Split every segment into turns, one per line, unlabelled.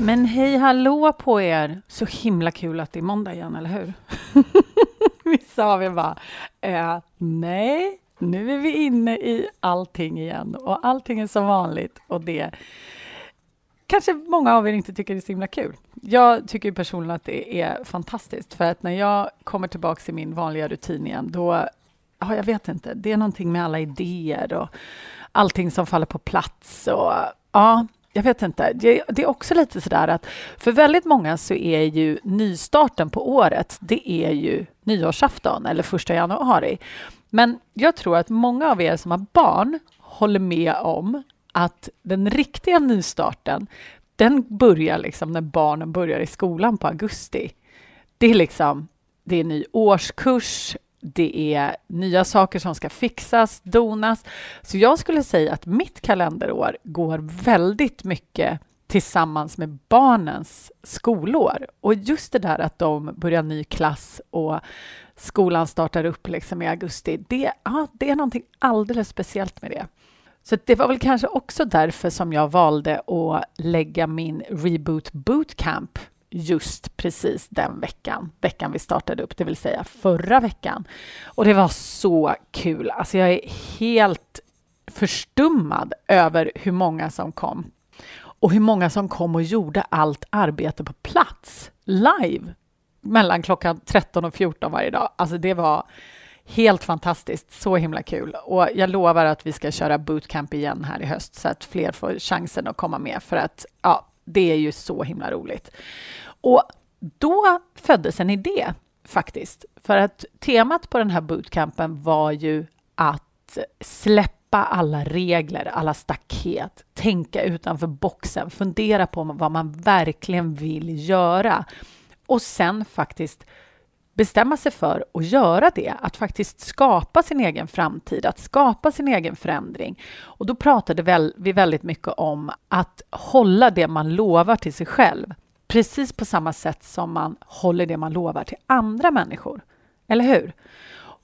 Men hej hallå på er! Så himla kul att det är måndag igen, eller hur? Vissa av er bara, eh, nej, nu är vi inne i allting igen och allting är som vanligt och det kanske många av er inte tycker det är så himla kul. Jag tycker personligen att det är fantastiskt för att när jag kommer tillbaka i min vanliga rutin igen, då, ja, jag vet inte, det är någonting med alla idéer och allting som faller på plats och ja, jag vet inte. Det, det, är också lite sådär att för väldigt många så är ju nystarten på året, det är ju nyårsafton eller första januari. Men jag tror att många av er som har barn håller med om att den riktiga nystarten, den börjar liksom när barnen börjar i skolan på augusti. Det är liksom, det är ny årskurs, det är nya saker som ska fixas, donas. Så jag skulle säga att mitt kalenderår går väldigt mycket tillsammans med barnens skolår. Och just det där att de börjar ny klass och skolan startar upp liksom i augusti, det, ja, det är någonting alldeles speciellt med det. Så det var väl kanske också därför som jag valde att lägga min Reboot Bootcamp just precis den veckan, veckan vi startade upp, det vill säga förra veckan. Och det var så kul. Alltså jag är helt förstummad över hur många som kom och hur många som kom och gjorde allt arbete på plats, live, mellan klockan 13 och 14 varje dag. Alltså det var helt fantastiskt, så himla kul. Och jag lovar att vi ska köra bootcamp igen här i höst så att fler får chansen att komma med för att ja, det är ju så himla roligt. Och då föddes en idé faktiskt, för att temat på den här bootcampen var ju att släppa alla regler, alla staket, tänka utanför boxen, fundera på vad man verkligen vill göra och sen faktiskt bestämma sig för att göra det, att faktiskt skapa sin egen framtid, att skapa sin egen förändring. Och då pratade vi väldigt mycket om att hålla det man lovar till sig själv, precis på samma sätt som man håller det man lovar till andra människor. Eller hur?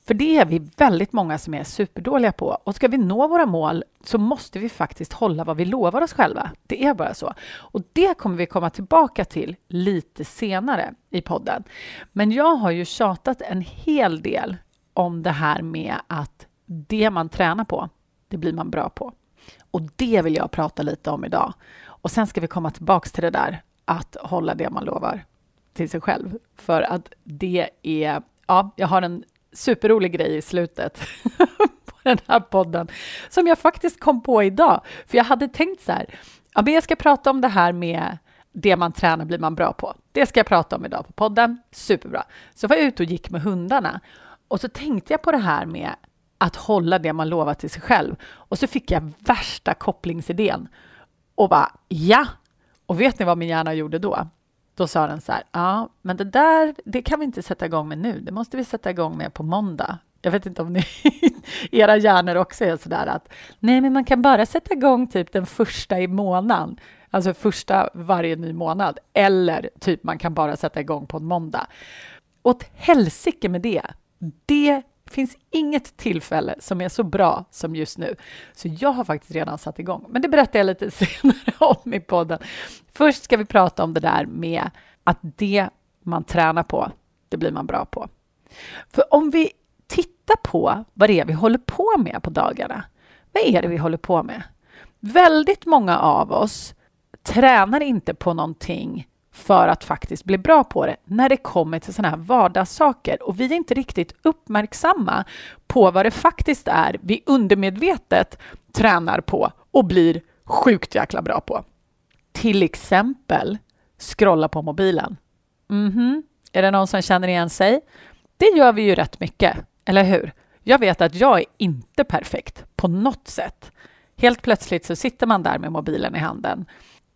För det är vi väldigt många som är superdåliga på. Och ska vi nå våra mål så måste vi faktiskt hålla vad vi lovar oss själva. Det är bara så. Och det kommer vi komma tillbaka till lite senare i podden. Men jag har ju tjatat en hel del om det här med att det man tränar på, det blir man bra på. Och det vill jag prata lite om idag. Och sen ska vi komma tillbaks till det där att hålla det man lovar till sig själv. För att det är, ja, jag har en superrolig grej i slutet på den här podden som jag faktiskt kom på idag. För jag hade tänkt så här, ja, men jag ska prata om det här med det man tränar blir man bra på. Det ska jag prata om idag på podden. Superbra. Så var jag ute och gick med hundarna och så tänkte jag på det här med att hålla det man lovat till sig själv. Och så fick jag värsta kopplingsidén och bara ja. Och vet ni vad min hjärna gjorde då? Då sa den så här, ja, men det där, det kan vi inte sätta igång med nu. Det måste vi sätta igång med på måndag. Jag vet inte om ni, era hjärnor också är så där att nej, men man kan bara sätta igång typ den första i månaden, alltså första varje ny månad, eller typ man kan bara sätta igång på en måndag. Åt helsike med det. Det finns inget tillfälle som är så bra som just nu. Så jag har faktiskt redan satt igång. Men det berättar jag lite senare om i podden. Först ska vi prata om det där med att det man tränar på, det blir man bra på. För om vi tittar på vad det är vi håller på med på dagarna. Vad är det vi håller på med? Väldigt många av oss tränar inte på någonting för att faktiskt bli bra på det när det kommer till sådana här vardagssaker. Och vi är inte riktigt uppmärksamma på vad det faktiskt är vi undermedvetet tränar på och blir sjukt jäkla bra på. Till exempel scrolla på mobilen. Mm -hmm. Är det någon som känner igen sig? Det gör vi ju rätt mycket, eller hur? Jag vet att jag är inte perfekt på något sätt. Helt plötsligt så sitter man där med mobilen i handen.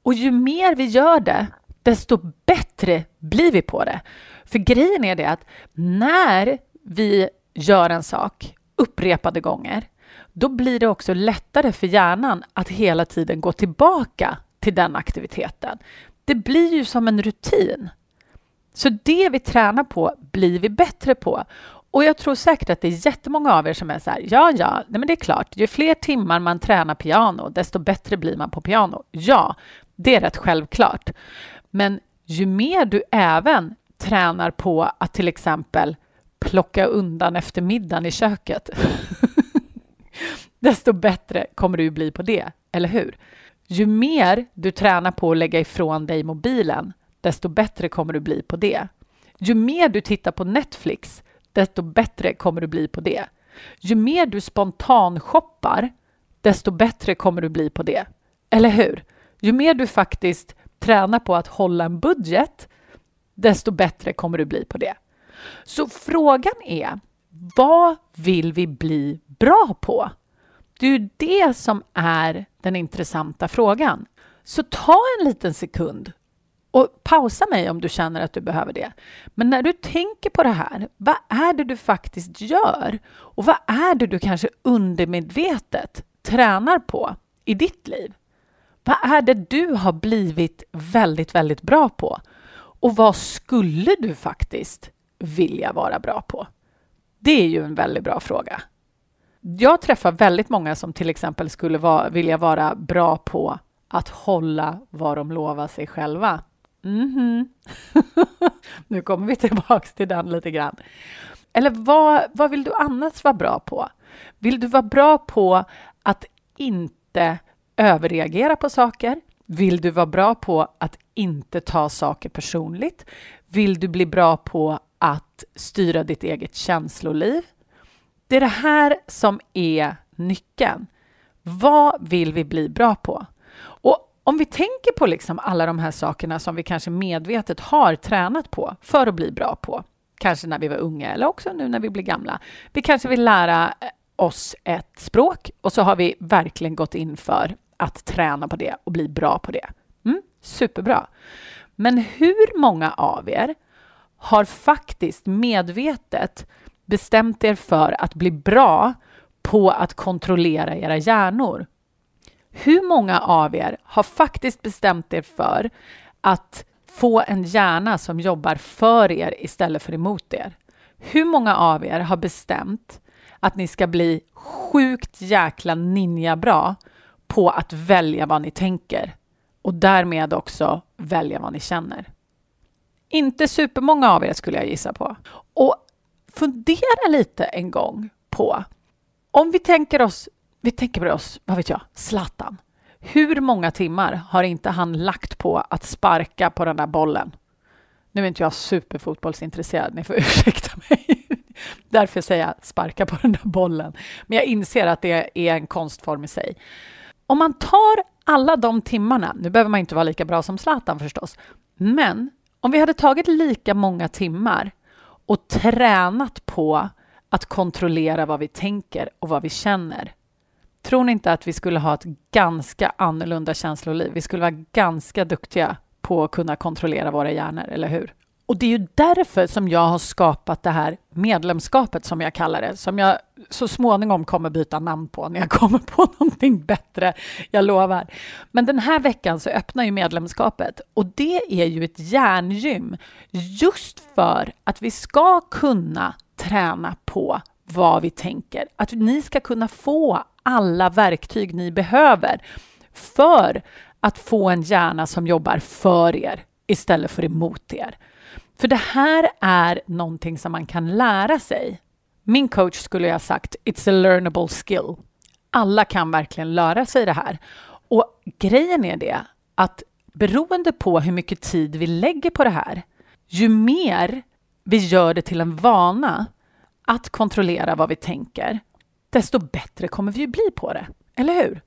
Och ju mer vi gör det, desto bättre blir vi på det. För grejen är det att när vi gör en sak upprepade gånger, då blir det också lättare för hjärnan att hela tiden gå tillbaka till den aktiviteten. Det blir ju som en rutin. Så det vi tränar på blir vi bättre på. Och jag tror säkert att det är jättemånga av er som är så här, ja, ja, nej men det är klart, ju fler timmar man tränar piano, desto bättre blir man på piano. Ja, det är rätt självklart. Men ju mer du även tränar på att till exempel plocka undan efter middagen i köket, desto bättre kommer du bli på det, eller hur? Ju mer du tränar på att lägga ifrån dig mobilen, desto bättre kommer du bli på det. Ju mer du tittar på Netflix, desto bättre kommer du bli på det. Ju mer du spontanshoppar, desto bättre kommer du bli på det. Eller hur? Ju mer du faktiskt tränar på att hålla en budget, desto bättre kommer du bli på det. Så frågan är, vad vill vi bli bra på? Det är ju det som är den intressanta frågan. Så ta en liten sekund och pausa mig om du känner att du behöver det. Men när du tänker på det här, vad är det du faktiskt gör? Och vad är det du kanske undermedvetet tränar på i ditt liv? Vad är det du har blivit väldigt, väldigt bra på? Och vad skulle du faktiskt vilja vara bra på? Det är ju en väldigt bra fråga. Jag träffar väldigt många som till exempel skulle vilja vara bra på att hålla vad de lovar sig själva. Mm -hmm. nu kommer vi tillbaks till den lite grann. Eller vad, vad vill du annars vara bra på? Vill du vara bra på att inte överreagera på saker? Vill du vara bra på att inte ta saker personligt? Vill du bli bra på att styra ditt eget känsloliv? Det är det här som är nyckeln. Vad vill vi bli bra på? Och om vi tänker på liksom alla de här sakerna som vi kanske medvetet har tränat på för att bli bra på, kanske när vi var unga eller också nu när vi blir gamla. Vi kanske vill lära oss ett språk och så har vi verkligen gått in för att träna på det och bli bra på det. Mm, superbra. Men hur många av er har faktiskt medvetet bestämt er för att bli bra på att kontrollera era hjärnor? Hur många av er har faktiskt bestämt er för att få en hjärna som jobbar för er istället för emot er? Hur många av er har bestämt att ni ska bli sjukt jäkla ninja-bra på att välja vad ni tänker och därmed också välja vad ni känner? Inte supermånga av er skulle jag gissa på. Och fundera lite en gång på om vi tänker oss vi tänker på oss, vad vet jag, Zlatan. Hur många timmar har inte han lagt på att sparka på den där bollen? Nu är inte jag superfotbollsintresserad, ni får ursäkta mig. Därför säger jag sparka på den där bollen. Men jag inser att det är en konstform i sig. Om man tar alla de timmarna, nu behöver man inte vara lika bra som Zlatan förstås, men om vi hade tagit lika många timmar och tränat på att kontrollera vad vi tänker och vad vi känner, Tror ni inte att vi skulle ha ett ganska annorlunda känsloliv? Vi skulle vara ganska duktiga på att kunna kontrollera våra hjärnor, eller hur? Och det är ju därför som jag har skapat det här medlemskapet som jag kallar det, som jag så småningom kommer byta namn på när jag kommer på någonting bättre, jag lovar. Men den här veckan så öppnar ju medlemskapet och det är ju ett hjärngym just för att vi ska kunna träna på vad vi tänker. Att ni ska kunna få alla verktyg ni behöver för att få en hjärna som jobbar för er istället för emot er. För det här är någonting som man kan lära sig. Min coach skulle ha sagt It's a learnable skill. Alla kan verkligen lära sig det här. Och grejen är det att beroende på hur mycket tid vi lägger på det här, ju mer vi gör det till en vana att kontrollera vad vi tänker, desto bättre kommer vi ju bli på det. Eller hur?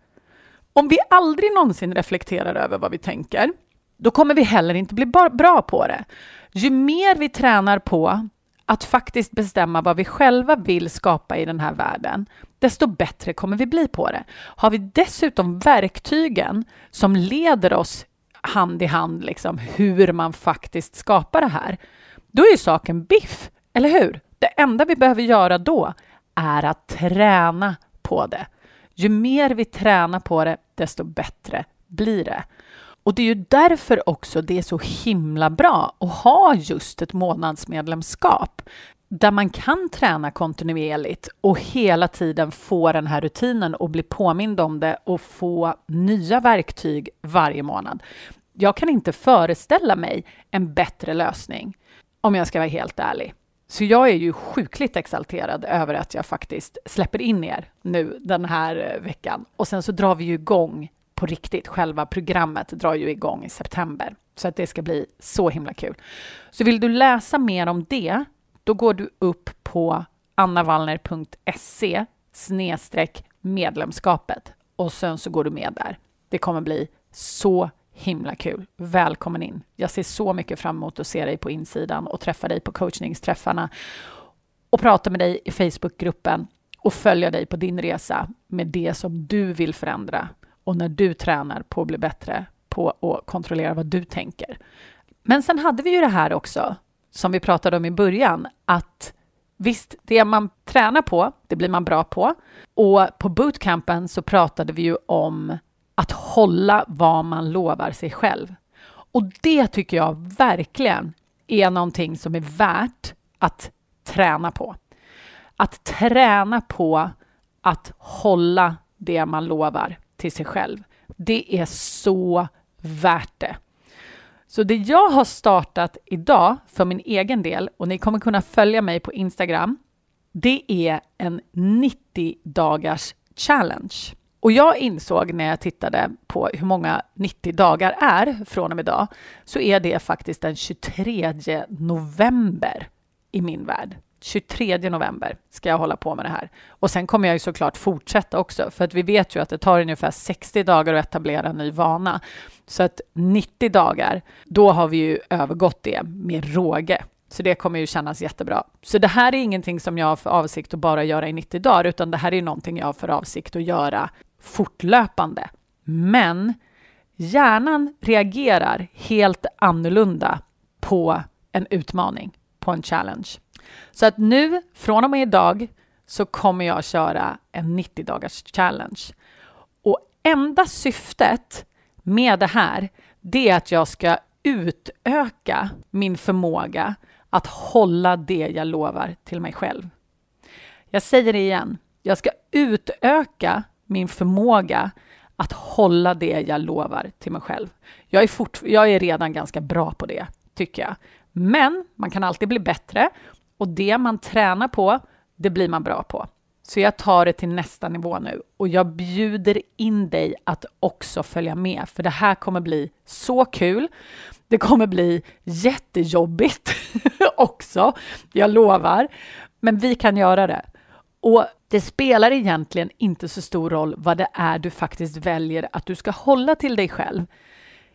Om vi aldrig någonsin reflekterar över vad vi tänker, då kommer vi heller inte bli bra på det. Ju mer vi tränar på att faktiskt bestämma vad vi själva vill skapa i den här världen, desto bättre kommer vi bli på det. Har vi dessutom verktygen som leder oss hand i hand liksom, hur man faktiskt skapar det här. Då är ju saken biff, eller hur? Det enda vi behöver göra då är att träna på det. Ju mer vi tränar på det, desto bättre blir det. Och det är ju därför också det är så himla bra att ha just ett månadsmedlemskap där man kan träna kontinuerligt och hela tiden få den här rutinen och bli påmind om det och få nya verktyg varje månad. Jag kan inte föreställa mig en bättre lösning om jag ska vara helt ärlig. Så jag är ju sjukligt exalterad över att jag faktiskt släpper in er nu den här eh, veckan. Och sen så drar vi ju igång på riktigt. Själva programmet drar ju igång i september. Så att det ska bli så himla kul. Så vill du läsa mer om det, då går du upp på annavallner.se snedstreck medlemskapet och sen så går du med där. Det kommer bli så himla kul. Välkommen in. Jag ser så mycket fram emot att se dig på insidan och träffa dig på coachningsträffarna och prata med dig i Facebookgruppen och följa dig på din resa med det som du vill förändra och när du tränar på att bli bättre på att kontrollera vad du tänker. Men sen hade vi ju det här också som vi pratade om i början, att visst, det man tränar på, det blir man bra på. Och på bootcampen så pratade vi ju om att hålla vad man lovar sig själv. Och det tycker jag verkligen är någonting som är värt att träna på. Att träna på att hålla det man lovar till sig själv. Det är så värt det. Så det jag har startat idag för min egen del, och ni kommer kunna följa mig på Instagram, det är en 90 dagars challenge. Och jag insåg när jag tittade på hur många 90 dagar är från och med idag, så är det faktiskt den 23 november i min värld. 23 november ska jag hålla på med det här. Och sen kommer jag ju såklart fortsätta också, för att vi vet ju att det tar ungefär 60 dagar att etablera en ny vana. Så att 90 dagar, då har vi ju övergått det med råge. Så det kommer ju kännas jättebra. Så det här är ingenting som jag har för avsikt att bara göra i 90 dagar, utan det här är någonting jag har för avsikt att göra fortlöpande. Men hjärnan reagerar helt annorlunda på en utmaning, på en challenge. Så att nu, från och med idag, så kommer jag köra en 90 dagars challenge. Och enda syftet med det här, det är att jag ska utöka min förmåga att hålla det jag lovar till mig själv. Jag säger det igen. Jag ska utöka min förmåga att hålla det jag lovar till mig själv. Jag är, fort, jag är redan ganska bra på det, tycker jag. Men man kan alltid bli bättre och det man tränar på, det blir man bra på. Så jag tar det till nästa nivå nu och jag bjuder in dig att också följa med, för det här kommer bli så kul. Det kommer bli jättejobbigt också, jag lovar. Men vi kan göra det. Och det spelar egentligen inte så stor roll vad det är du faktiskt väljer att du ska hålla till dig själv.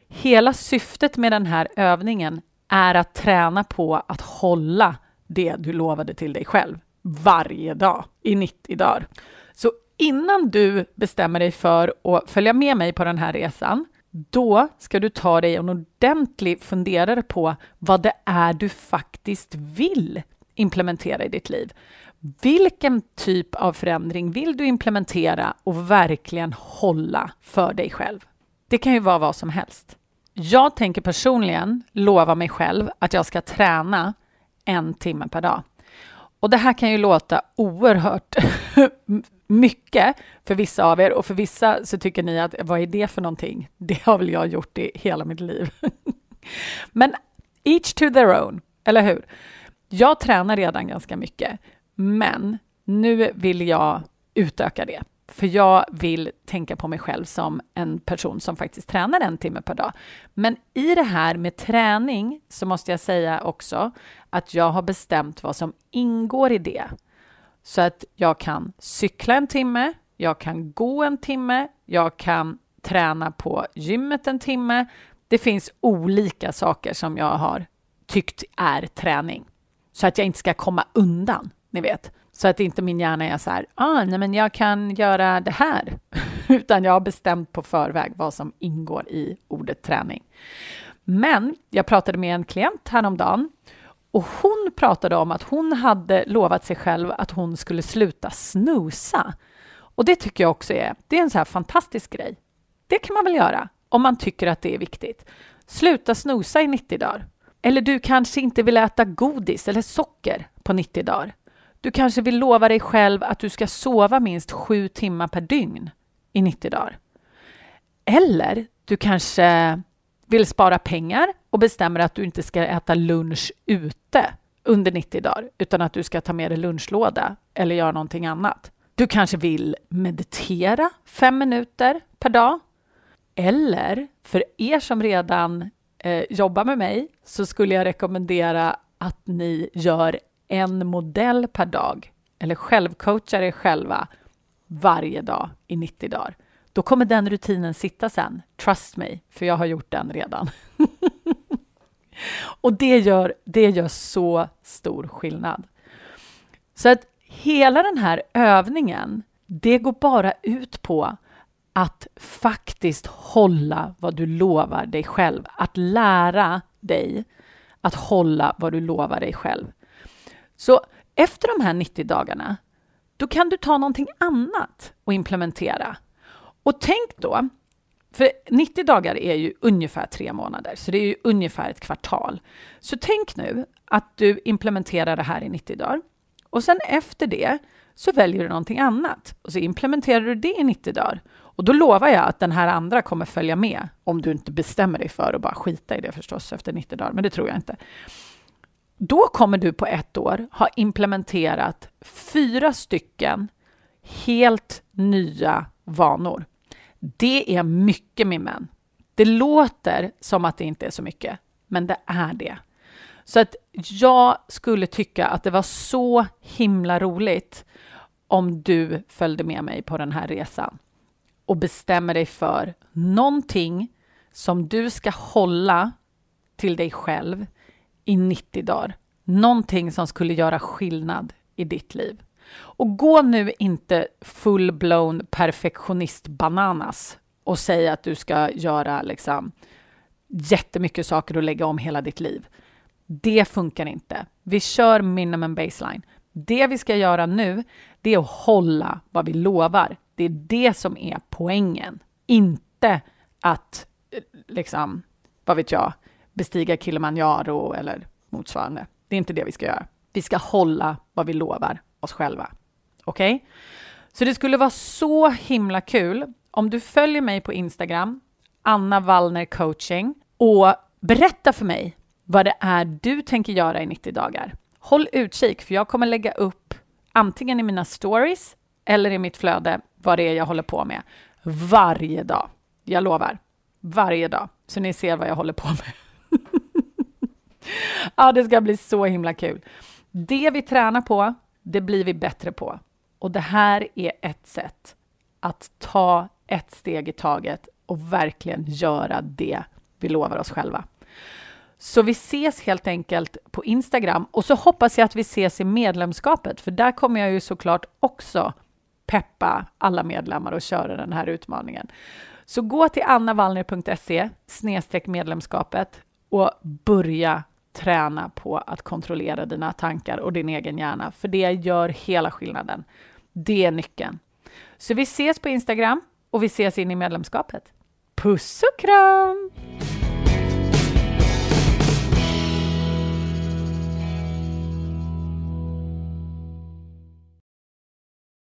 Hela syftet med den här övningen är att träna på att hålla det du lovade till dig själv varje dag i 90 dagar. Så innan du bestämmer dig för att följa med mig på den här resan, då ska du ta dig en ordentlig funderare på vad det är du faktiskt vill implementera i ditt liv. Vilken typ av förändring vill du implementera och verkligen hålla för dig själv? Det kan ju vara vad som helst. Jag tänker personligen lova mig själv att jag ska träna en timme per dag. Och det här kan ju låta oerhört mycket för vissa av er och för vissa så tycker ni att vad är det för någonting? Det har väl jag gjort i hela mitt liv. Men each to their own, eller hur? Jag tränar redan ganska mycket, men nu vill jag utöka det. För jag vill tänka på mig själv som en person som faktiskt tränar en timme per dag. Men i det här med träning så måste jag säga också att jag har bestämt vad som ingår i det. Så att jag kan cykla en timme, jag kan gå en timme, jag kan träna på gymmet en timme. Det finns olika saker som jag har tyckt är träning. Så att jag inte ska komma undan, ni vet. Så att inte min hjärna är så här, ah, nej men jag kan göra det här. utan jag har bestämt på förväg vad som ingår i ordet träning. Men jag pratade med en klient häromdagen och hon pratade om att hon hade lovat sig själv att hon skulle sluta snusa. Och det tycker jag också är, det är en så här fantastisk grej. Det kan man väl göra om man tycker att det är viktigt. Sluta snusa i 90 dagar. Eller du kanske inte vill äta godis eller socker på 90 dagar. Du kanske vill lova dig själv att du ska sova minst sju timmar per dygn i 90 dagar. Eller du kanske vill spara pengar och bestämmer att du inte ska äta lunch ute under 90 dagar, utan att du ska ta med dig lunchlåda eller göra någonting annat. Du kanske vill meditera fem minuter per dag. Eller för er som redan eh, jobbar med mig så skulle jag rekommendera att ni gör en modell per dag eller självcoachar er själva varje dag i 90 dagar. Då kommer den rutinen sitta sen. Trust me, för jag har gjort den redan. och det gör, det gör så stor skillnad. Så att hela den här övningen, det går bara ut på att faktiskt hålla vad du lovar dig själv. Att lära dig att hålla vad du lovar dig själv. Så efter de här 90 dagarna, då kan du ta någonting annat och implementera. Och tänk då, för 90 dagar är ju ungefär tre månader, så det är ju ungefär ett kvartal. Så tänk nu att du implementerar det här i 90 dagar och sen efter det så väljer du någonting annat och så implementerar du det i 90 dagar. Och då lovar jag att den här andra kommer följa med, om du inte bestämmer dig för att bara skita i det förstås efter 90 dagar, men det tror jag inte. Då kommer du på ett år ha implementerat fyra stycken helt nya vanor. Det är mycket min män. Det låter som att det inte är så mycket, men det är det. Så att jag skulle tycka att det var så himla roligt om du följde med mig på den här resan och bestämmer dig för någonting som du ska hålla till dig själv i 90 dagar. Någonting som skulle göra skillnad i ditt liv. Och gå nu inte full-blown perfektionist-bananas och säg att du ska göra liksom jättemycket saker och lägga om hela ditt liv. Det funkar inte. Vi kör minimum baseline. Det vi ska göra nu, det är att hålla vad vi lovar. Det är det som är poängen. Inte att, eh, liksom, vad vet jag, bestiga Kilimanjaro eller motsvarande. Det är inte det vi ska göra. Vi ska hålla vad vi lovar oss själva. Okej? Okay? Så det skulle vara så himla kul om du följer mig på Instagram, Anna Wallner coaching, och berätta för mig vad det är du tänker göra i 90 dagar. Håll utkik, för jag kommer lägga upp antingen i mina stories eller i mitt flöde vad det är jag håller på med varje dag. Jag lovar. Varje dag. Så ni ser vad jag håller på med. ja, det ska bli så himla kul. Det vi tränar på, det blir vi bättre på. Och det här är ett sätt att ta ett steg i taget och verkligen göra det vi lovar oss själva. Så vi ses helt enkelt på Instagram och så hoppas jag att vi ses i medlemskapet, för där kommer jag ju såklart också peppa alla medlemmar och köra den här utmaningen. Så gå till annavallner.se medlemskapet och börja träna på att kontrollera dina tankar och din egen hjärna, för det gör hela skillnaden. Det är nyckeln. Så vi ses på Instagram och vi ses in i medlemskapet. Puss och kram!